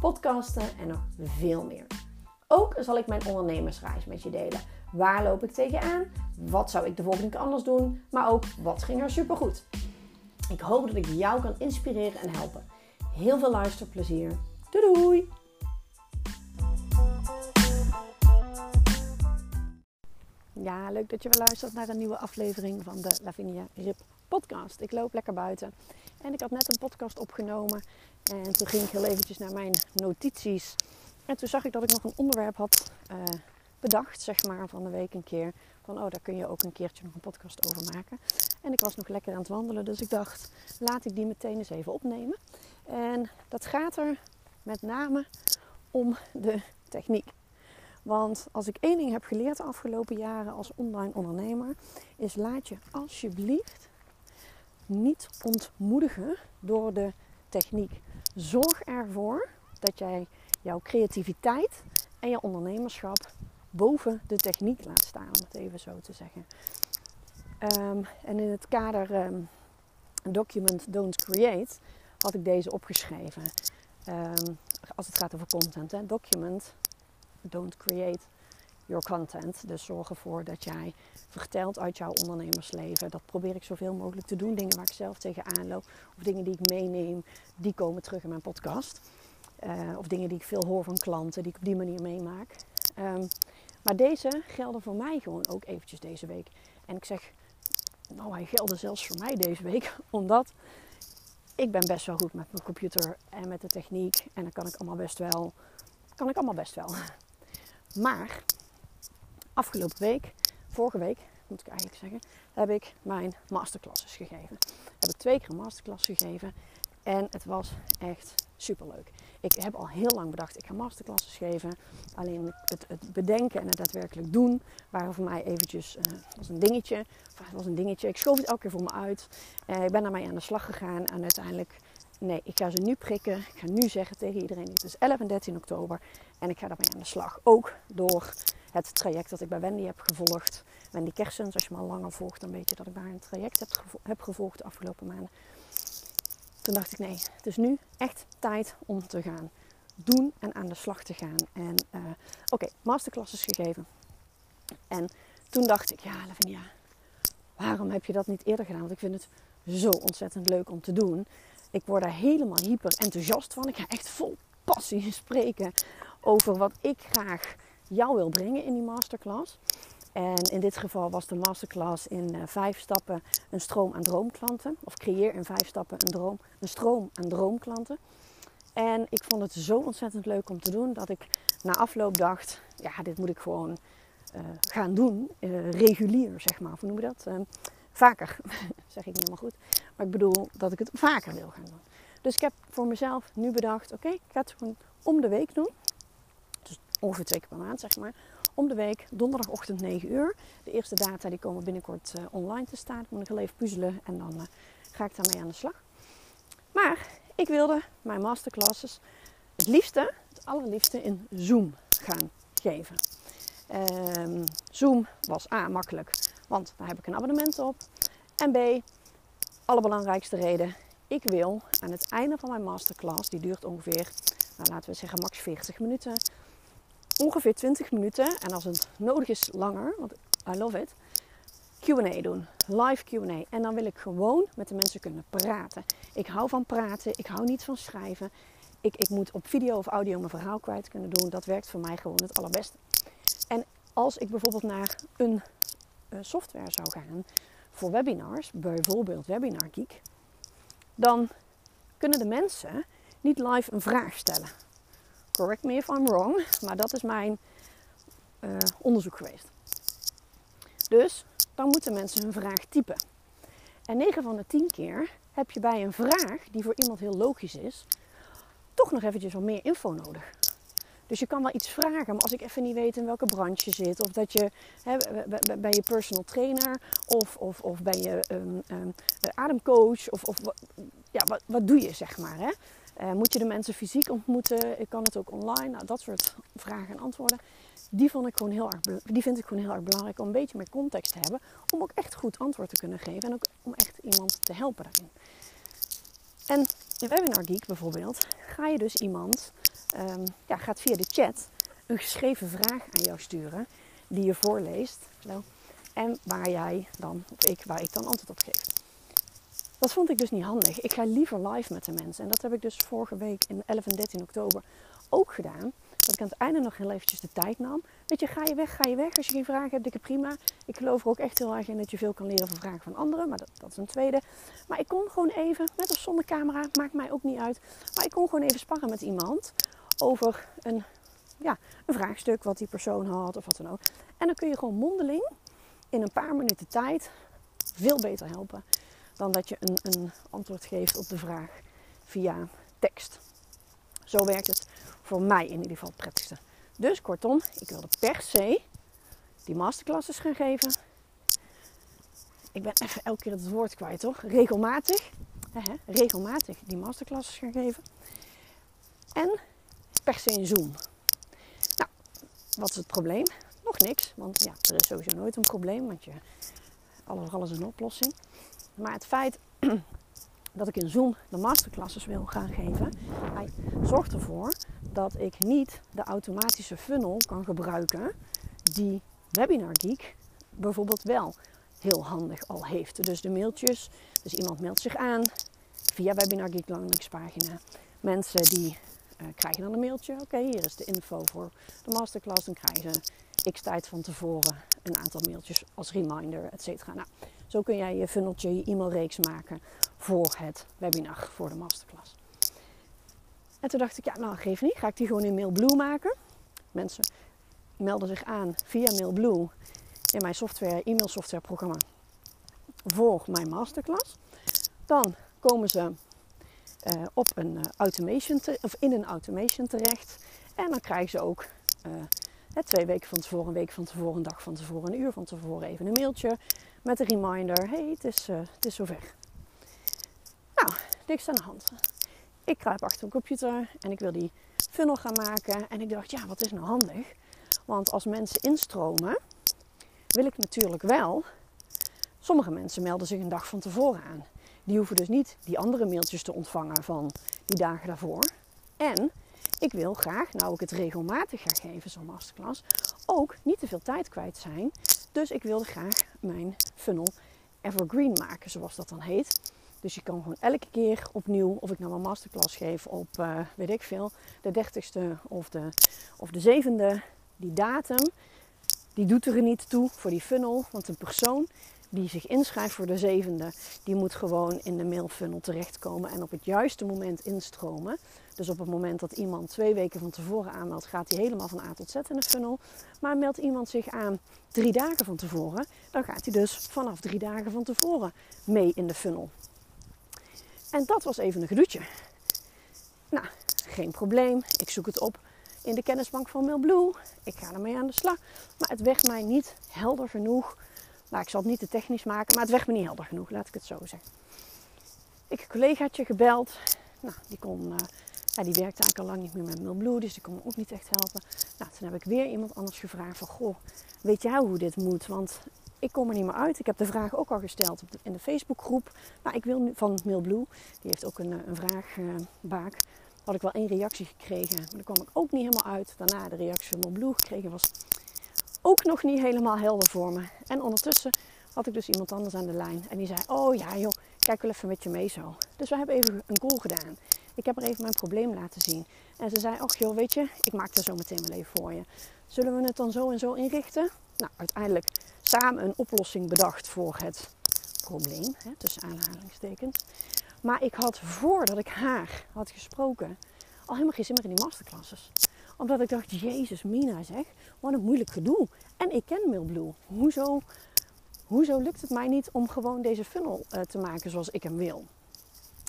podcasten en nog veel meer. Ook zal ik mijn ondernemersreis met je delen. Waar loop ik tegenaan? Wat zou ik de volgende keer anders doen? Maar ook wat ging er supergoed? Ik hoop dat ik jou kan inspireren en helpen. Heel veel luisterplezier. Doei doei! Ja, leuk dat je weer luistert naar een nieuwe aflevering van de Lavinia Rip podcast. Ik loop lekker buiten en ik had net een podcast opgenomen en toen ging ik heel eventjes naar mijn notities. En toen zag ik dat ik nog een onderwerp had uh, bedacht, zeg maar, van de week een keer. Van, oh, daar kun je ook een keertje nog een podcast over maken. En ik was nog lekker aan het wandelen, dus ik dacht, laat ik die meteen eens even opnemen. En dat gaat er met name om de techniek. Want als ik één ding heb geleerd de afgelopen jaren als online ondernemer, is laat je alsjeblieft niet ontmoedigen door de techniek. Zorg ervoor dat jij jouw creativiteit en je ondernemerschap boven de techniek laat staan, om het even zo te zeggen. Um, en in het kader um, Document Don't Create had ik deze opgeschreven. Um, als het gaat over content. Hè. Document Don't Create Your Content. Dus zorg ervoor dat jij vertelt uit jouw ondernemersleven. Dat probeer ik zoveel mogelijk te doen. Dingen waar ik zelf tegenaan loop. Of dingen die ik meeneem, die komen terug in mijn podcast. Uh, of dingen die ik veel hoor van klanten, die ik op die manier meemaak. maar deze gelden voor mij gewoon ook eventjes deze week. En ik zeg nou, hij gelde zelfs voor mij deze week, omdat ik ben best wel goed met mijn computer en met de techniek. En dan kan ik allemaal best wel. Kan ik allemaal best wel. Maar afgelopen week, vorige week moet ik eigenlijk zeggen, heb ik mijn masterclasses gegeven. Heb ik twee keer een masterclass gegeven en het was echt super leuk. Ik heb al heel lang bedacht, ik ga masterclasses geven. Alleen het, het bedenken en het daadwerkelijk doen waren voor mij eventjes uh, was een dingetje. Het was een dingetje. Ik schoof het elke keer voor me uit. Uh, ik ben daarmee aan de slag gegaan en uiteindelijk, nee, ik ga ze nu prikken. Ik ga nu zeggen tegen iedereen, het is 11 en 13 oktober en ik ga daarmee aan de slag. Ook door het traject dat ik bij Wendy heb gevolgd. Wendy Kersens, als je me al langer volgt, dan weet je dat ik daar een traject heb, heb gevolgd de afgelopen maanden. Toen dacht ik, nee, het is nu echt tijd om te gaan doen en aan de slag te gaan. En uh, oké, okay, masterclasses gegeven. En toen dacht ik, ja, Lavinia, waarom heb je dat niet eerder gedaan? Want ik vind het zo ontzettend leuk om te doen. Ik word daar helemaal hyper enthousiast van. Ik ga echt vol passie spreken over wat ik graag jou wil brengen in die masterclass. En in dit geval was de masterclass in uh, vijf stappen een stroom aan droomklanten. Of creëer in vijf stappen een, droom, een stroom aan droomklanten. En ik vond het zo ontzettend leuk om te doen dat ik na afloop dacht: ja, dit moet ik gewoon uh, gaan doen. Uh, regulier, zeg maar. Hoe noem je dat? vaker, zeg ik niet helemaal goed. Maar ik bedoel dat ik het vaker wil gaan doen. Dus ik heb voor mezelf nu bedacht: oké, ik ga het gewoon om de week doen. Dus ongeveer twee keer per maand, zeg maar om de week, donderdagochtend 9 uur. De eerste data die komen binnenkort uh, online te staan. Ik moet nog even puzzelen en dan uh, ga ik daarmee aan de slag. Maar ik wilde mijn masterclasses het liefste, het allerliefste in Zoom gaan geven. Um, Zoom was A, makkelijk, want daar heb ik een abonnement op. En B, allerbelangrijkste reden, ik wil aan het einde van mijn masterclass, die duurt ongeveer, nou, laten we zeggen max 40 minuten, ongeveer 20 minuten. En als het nodig is langer, want I love it. QA doen. Live QA. En dan wil ik gewoon met de mensen kunnen praten. Ik hou van praten. Ik hou niet van schrijven. Ik, ik moet op video of audio mijn verhaal kwijt kunnen doen. Dat werkt voor mij gewoon het allerbeste. En als ik bijvoorbeeld naar een uh, software zou gaan voor webinars, bijvoorbeeld Webinar Geek, dan kunnen de mensen niet live een vraag stellen correct me if I'm wrong, maar dat is mijn uh, onderzoek geweest. Dus dan moeten mensen hun vraag typen. En 9 van de 10 keer heb je bij een vraag die voor iemand heel logisch is, toch nog eventjes wat meer info nodig. Dus je kan wel iets vragen, maar als ik even niet weet in welke branche je zit, of dat je hè, bij je personal trainer, of, of, of ben je um, um, ademcoach, of, of ja, wat, wat doe je zeg maar. Hè? Uh, moet je de mensen fysiek ontmoeten? Kan het ook online? Nou, dat soort vragen en antwoorden. Die, vond ik gewoon heel erg, die vind ik gewoon heel erg belangrijk om een beetje meer context te hebben. Om ook echt goed antwoord te kunnen geven en ook om echt iemand te helpen daarin. En in Webinar Geek bijvoorbeeld ga je dus iemand, um, ja, gaat via de chat een geschreven vraag aan jou sturen die je voorleest. En waar jij dan, of ik, waar ik dan antwoord op geef. Dat vond ik dus niet handig. Ik ga liever live met de mensen. En dat heb ik dus vorige week in 11 en 13 oktober ook gedaan. Dat ik aan het einde nog heel eventjes de tijd nam. Weet je, ga je weg, ga je weg. Als je geen vragen hebt, dikke prima. Ik geloof er ook echt heel erg in dat je veel kan leren van vragen van anderen. Maar dat, dat is een tweede. Maar ik kon gewoon even, met of zonder camera, maakt mij ook niet uit. Maar ik kon gewoon even sparren met iemand over een, ja, een vraagstuk wat die persoon had of wat dan ook. En dan kun je gewoon mondeling in een paar minuten tijd veel beter helpen dan dat je een, een antwoord geeft op de vraag via tekst. Zo werkt het voor mij in ieder geval het prettigste. Dus kortom, ik wilde per se die masterclasses gaan geven. Ik ben even elke keer het woord kwijt, toch? Regelmatig. Hè, regelmatig die masterclasses gaan geven. En per se een Zoom. Nou, wat is het probleem? Nog niks, want ja, er is sowieso nooit een probleem, want je, alles, alles een oplossing. Maar het feit dat ik in Zoom de masterclasses wil gaan geven, hij zorgt ervoor dat ik niet de automatische funnel kan gebruiken die Webinar Geek bijvoorbeeld wel heel handig al heeft. Dus de mailtjes, dus iemand meldt zich aan via Webinar Geek landingspagina. Mensen die uh, krijgen dan een mailtje. Oké, hier is de info voor de masterclass. Dan krijgen ze x tijd van tevoren een aantal mailtjes als reminder, et cetera. Nou, zo kun jij je funneltje, je e-mailreeks maken voor het webinar, voor de masterclass. En toen dacht ik, ja, nou geef niet. Ga ik die gewoon in MailBlue maken? Mensen melden zich aan via MailBlue in mijn software, e-mail software programma voor mijn masterclass. Dan komen ze uh, op een uh, automation of in een automation terecht. En dan krijgen ze ook uh, twee weken van tevoren, een week van tevoren, een dag van tevoren, een uur van tevoren even een mailtje met een reminder. hey, het is, het is zover. Nou, niks aan de hand. Ik kruip achter een computer en ik wil die funnel gaan maken. En ik dacht, ja, wat is nou handig? Want als mensen instromen, wil ik natuurlijk wel. Sommige mensen melden zich een dag van tevoren aan. Die hoeven dus niet die andere mailtjes te ontvangen van die dagen daarvoor. En ik wil graag, nou ik het regelmatig ga geven, zo'n masterclass, ook niet te veel tijd kwijt zijn. Dus ik wilde graag mijn funnel evergreen maken, zoals dat dan heet. Dus je kan gewoon elke keer opnieuw, of ik nou een masterclass geef op, uh, weet ik veel, de 30ste of de, of de 7e, die datum, die doet er niet toe voor die funnel. Want een persoon die zich inschrijft voor de zevende, die moet gewoon in de mailfunnel terechtkomen en op het juiste moment instromen. Dus op het moment dat iemand twee weken van tevoren aanmeldt, gaat hij helemaal van A tot Z in de funnel. Maar meldt iemand zich aan drie dagen van tevoren, dan gaat hij dus vanaf drie dagen van tevoren mee in de funnel. En dat was even een gedoetje. Nou, geen probleem. Ik zoek het op in de kennisbank van MailBlue. Ik ga ermee aan de slag. Maar het werd mij niet helder genoeg. Nou, ik zal het niet te technisch maken, maar het werd me niet helder genoeg, laat ik het zo zeggen. Ik een collegaatje gebeld. Nou, die, kon, uh, ja, die werkte eigenlijk al lang niet meer met MailBlue, dus die kon me ook niet echt helpen. Nou, toen heb ik weer iemand anders gevraagd van, goh, weet jij hoe dit moet? Want ik kom er niet meer uit. Ik heb de vraag ook al gesteld in de Facebookgroep. Nou, ik wil nu van MailBlue. Die heeft ook een, eh, een vraagbaak. Uh, had ik wel één reactie gekregen. Maar daar kwam ik ook niet helemaal uit. Daarna de reactie van MailBlue gekregen was ook nog niet helemaal helder voor me. En ondertussen had ik dus iemand anders aan de lijn. En die zei, oh ja joh, kijk wel even met je mee zo. Dus we hebben even een call gedaan. Ik heb er even mijn probleem laten zien. En ze zei, oh joh, weet je, ik maak er zo meteen wel even voor je. Zullen we het dan zo en zo inrichten? Nou, uiteindelijk samen een oplossing bedacht voor het probleem, hè, tussen aanhalingstekens. Maar ik had voordat ik haar had gesproken al helemaal geen zin meer in die masterclasses. Omdat ik dacht, Jezus, Mina zeg, wat een moeilijk gedoe. En ik ken Mailblue. Hoezo, hoezo lukt het mij niet om gewoon deze funnel uh, te maken zoals ik hem wil?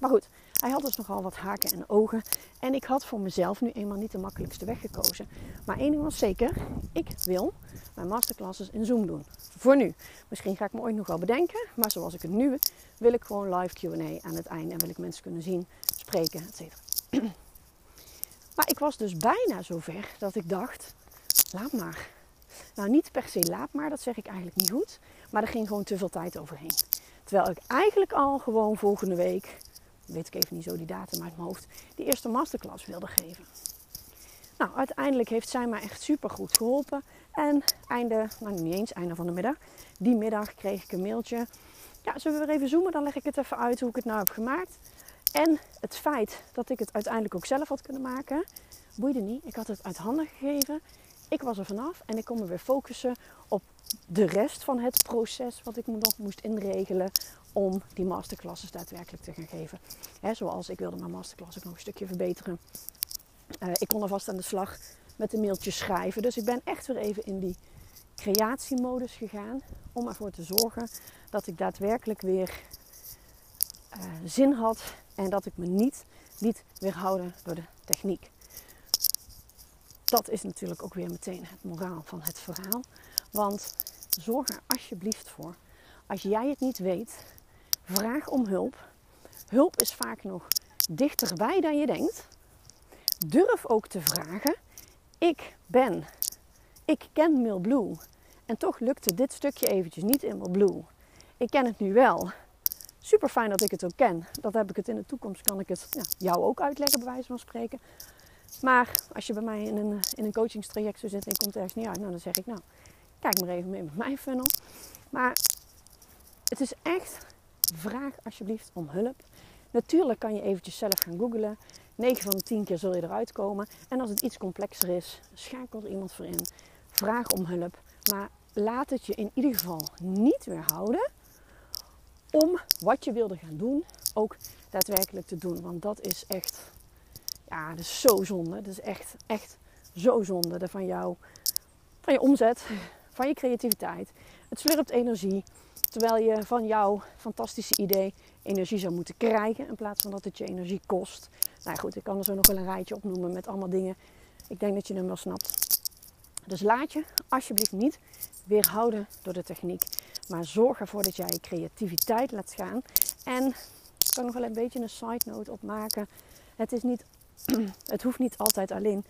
Maar goed, Hij had dus nogal wat haken en ogen. En ik had voor mezelf nu eenmaal niet de makkelijkste weg gekozen. Maar één ding was zeker, ik wil mijn masterclasses in Zoom doen. Voor nu. Misschien ga ik me ooit nog wel bedenken. Maar zoals ik het nu wil ik gewoon live Q&A aan het einde. En wil ik mensen kunnen zien, spreken, etc. maar ik was dus bijna zover dat ik dacht, laat maar. Nou, niet per se laat maar, dat zeg ik eigenlijk niet goed. Maar er ging gewoon te veel tijd overheen. Terwijl ik eigenlijk al gewoon volgende week, weet ik even niet zo die datum uit mijn hoofd, die eerste masterclass wilde geven. Nou, uiteindelijk heeft zij mij echt super goed geholpen. En einde, nou niet eens einde van de middag, die middag kreeg ik een mailtje. Ja, zullen we weer even zoomen? Dan leg ik het even uit hoe ik het nou heb gemaakt. En het feit dat ik het uiteindelijk ook zelf had kunnen maken, boeide niet. Ik had het uit handen gegeven. Ik was er vanaf en ik kon me weer focussen op de rest van het proces wat ik nog moest inregelen om die masterclasses daadwerkelijk te gaan geven. zoals ik wilde mijn masterclass ook nog een stukje verbeteren. Uh, ik kon alvast aan de slag met de mailtjes schrijven. Dus ik ben echt weer even in die creatiemodus gegaan om ervoor te zorgen dat ik daadwerkelijk weer uh, zin had en dat ik me niet liet weerhouden door de techniek. Dat is natuurlijk ook weer meteen het moraal van het verhaal. Want zorg er alsjeblieft voor. Als jij het niet weet, vraag om hulp. Hulp is vaak nog dichterbij dan je denkt. Durf ook te vragen. Ik ben, ik ken Mailblue. En toch lukte dit stukje eventjes niet in Mailblue. Ik ken het nu wel. Super fijn dat ik het ook ken. Dat heb ik het in de toekomst, kan ik het ja, jou ook uitleggen, bij wijze van spreken. Maar als je bij mij in een, in een coachingstraject zou zitten en je komt ergens niet uit, nou, dan zeg ik nou, kijk maar even mee met mijn funnel. Maar het is echt, vraag alsjeblieft om hulp. Natuurlijk kan je eventjes zelf gaan googlen. 9 van de 10 keer zul je eruit komen. En als het iets complexer is, schakel er iemand voor in. Vraag om hulp. Maar laat het je in ieder geval niet weerhouden om wat je wilde gaan doen ook daadwerkelijk te doen. Want dat is echt, ja, dat is zo zonde. Dat is echt, echt zo zonde van, jou, van je omzet, van je creativiteit. Het slurpt energie. Terwijl je van jouw fantastische idee energie zou moeten krijgen in plaats van dat het je energie kost. Nou goed, ik kan er zo nog wel een rijtje opnoemen met allemaal dingen. Ik denk dat je hem wel snapt. Dus laat je alsjeblieft niet weerhouden door de techniek. Maar zorg ervoor dat jij je creativiteit laat gaan. En ik kan nog wel een beetje een side note opmaken. Het, is niet, het hoeft niet altijd alleen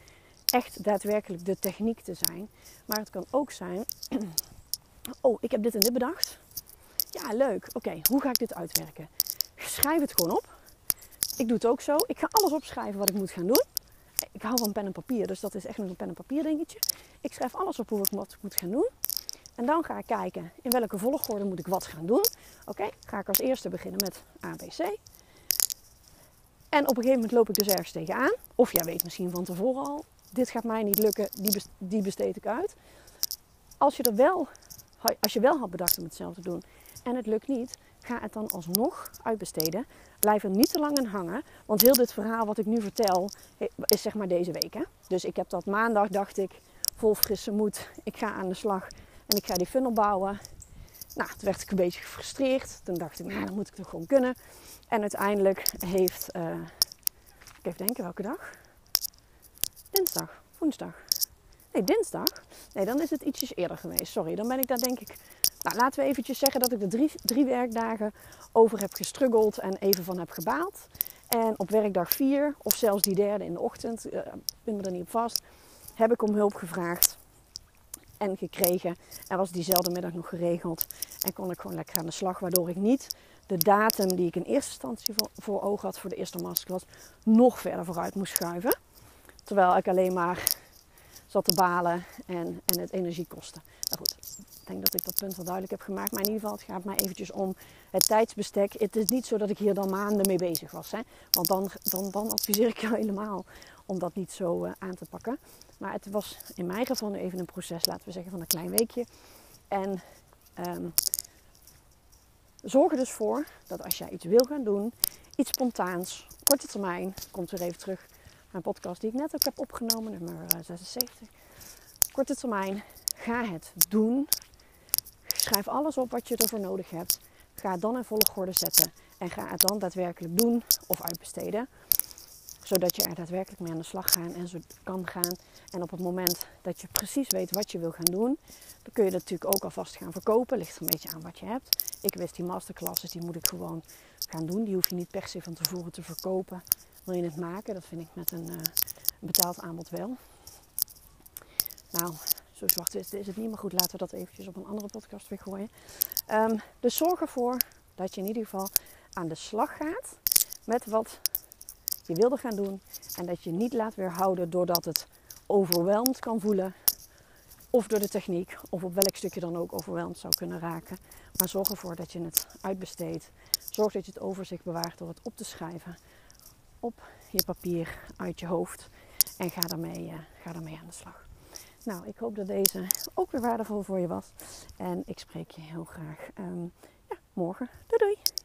echt daadwerkelijk de techniek te zijn. Maar het kan ook zijn. Oh, ik heb dit en dit bedacht. Ja, leuk. Oké, hoe ga ik dit uitwerken? Schrijf het gewoon op. Ik doe het ook zo. Ik ga alles opschrijven wat ik moet gaan doen. Ik hou van pen en papier, dus dat is echt nog een pen en papier dingetje. Ik schrijf alles op hoe ik wat moet gaan doen. En dan ga ik kijken in welke volgorde moet ik wat gaan doen. Oké, ga ik als eerste beginnen met ABC. En op een gegeven moment loop ik dus ergens tegenaan. Of jij weet misschien van tevoren al, dit gaat mij niet lukken, die besteed ik uit. Als je, er wel, als je wel had bedacht om hetzelfde te doen en het lukt niet, ga het dan alsnog uitbesteden. Blijf er niet te lang aan hangen. Want heel dit verhaal wat ik nu vertel, is zeg maar deze week. Hè? Dus ik heb dat maandag, dacht ik, vol frisse moed. Ik ga aan de slag en ik ga die funnel bouwen. Nou, toen werd ik een beetje gefrustreerd. Toen dacht ik, nou, dan moet ik toch gewoon kunnen. En uiteindelijk heeft, uh, ik even denken welke dag? Dinsdag, woensdag. Nee, dinsdag. Nee, dan is het ietsjes eerder geweest. Sorry, dan ben ik daar denk ik... Nou, laten we eventjes zeggen dat ik er drie, drie werkdagen over heb gestruggeld en even van heb gebaald. En op werkdag vier, of zelfs die derde in de ochtend, uh, ben me er niet op vast, heb ik om hulp gevraagd en gekregen. En was diezelfde middag nog geregeld. En kon ik gewoon lekker aan de slag. Waardoor ik niet de datum die ik in eerste instantie voor, voor ogen had voor de eerste masterclass nog verder vooruit moest schuiven. Terwijl ik alleen maar zat te balen en, en het energie kostte. Nou goed, ik denk dat ik dat punt wel duidelijk heb gemaakt. Maar in ieder geval, het gaat mij eventjes om het tijdsbestek. Het is niet zo dat ik hier dan maanden mee bezig was. Hè? Want dan, dan, dan adviseer ik jou helemaal om dat niet zo uh, aan te pakken. Maar het was in mijn geval nu even een proces, laten we zeggen, van een klein weekje. En um, zorg er dus voor dat als jij iets wil gaan doen, iets spontaans, korte termijn, komt weer even terug een podcast die ik net ook heb opgenomen, nummer 76. Eh, korte termijn, ga het doen. Schrijf alles op wat je ervoor nodig hebt. Ga het dan in volgorde zetten en ga het dan daadwerkelijk doen of uitbesteden. Zodat je er daadwerkelijk mee aan de slag gaan en zo kan gaan. En op het moment dat je precies weet wat je wil gaan doen, dan kun je dat natuurlijk ook alvast gaan verkopen. Ligt er een beetje aan wat je hebt. Ik wist die masterclasses, die moet ik gewoon gaan doen. Die hoef je niet per se van tevoren te verkopen. Wil je het maken? Dat vind ik met een, uh, betaald aanbod wel. Nou, zo zwart is, het niet, maar goed, laten we dat eventjes op een andere podcast weer gooien. Um, dus zorg ervoor dat je in ieder geval aan de slag gaat met wat je wilde gaan doen. En dat je niet laat weerhouden doordat het overweldigd kan voelen. Of door de techniek, of op welk stukje dan ook overweldigd zou kunnen raken. Maar zorg ervoor dat je het uitbesteedt. Zorg dat je het overzicht bewaart door het op te schrijven op je papier uit je hoofd. En ga daarmee, uh, ga daarmee aan de slag. Nou, ik hoop dat deze ook weer waardevol voor je was. En ik spreek je heel graag um, ja, morgen. Doei doei!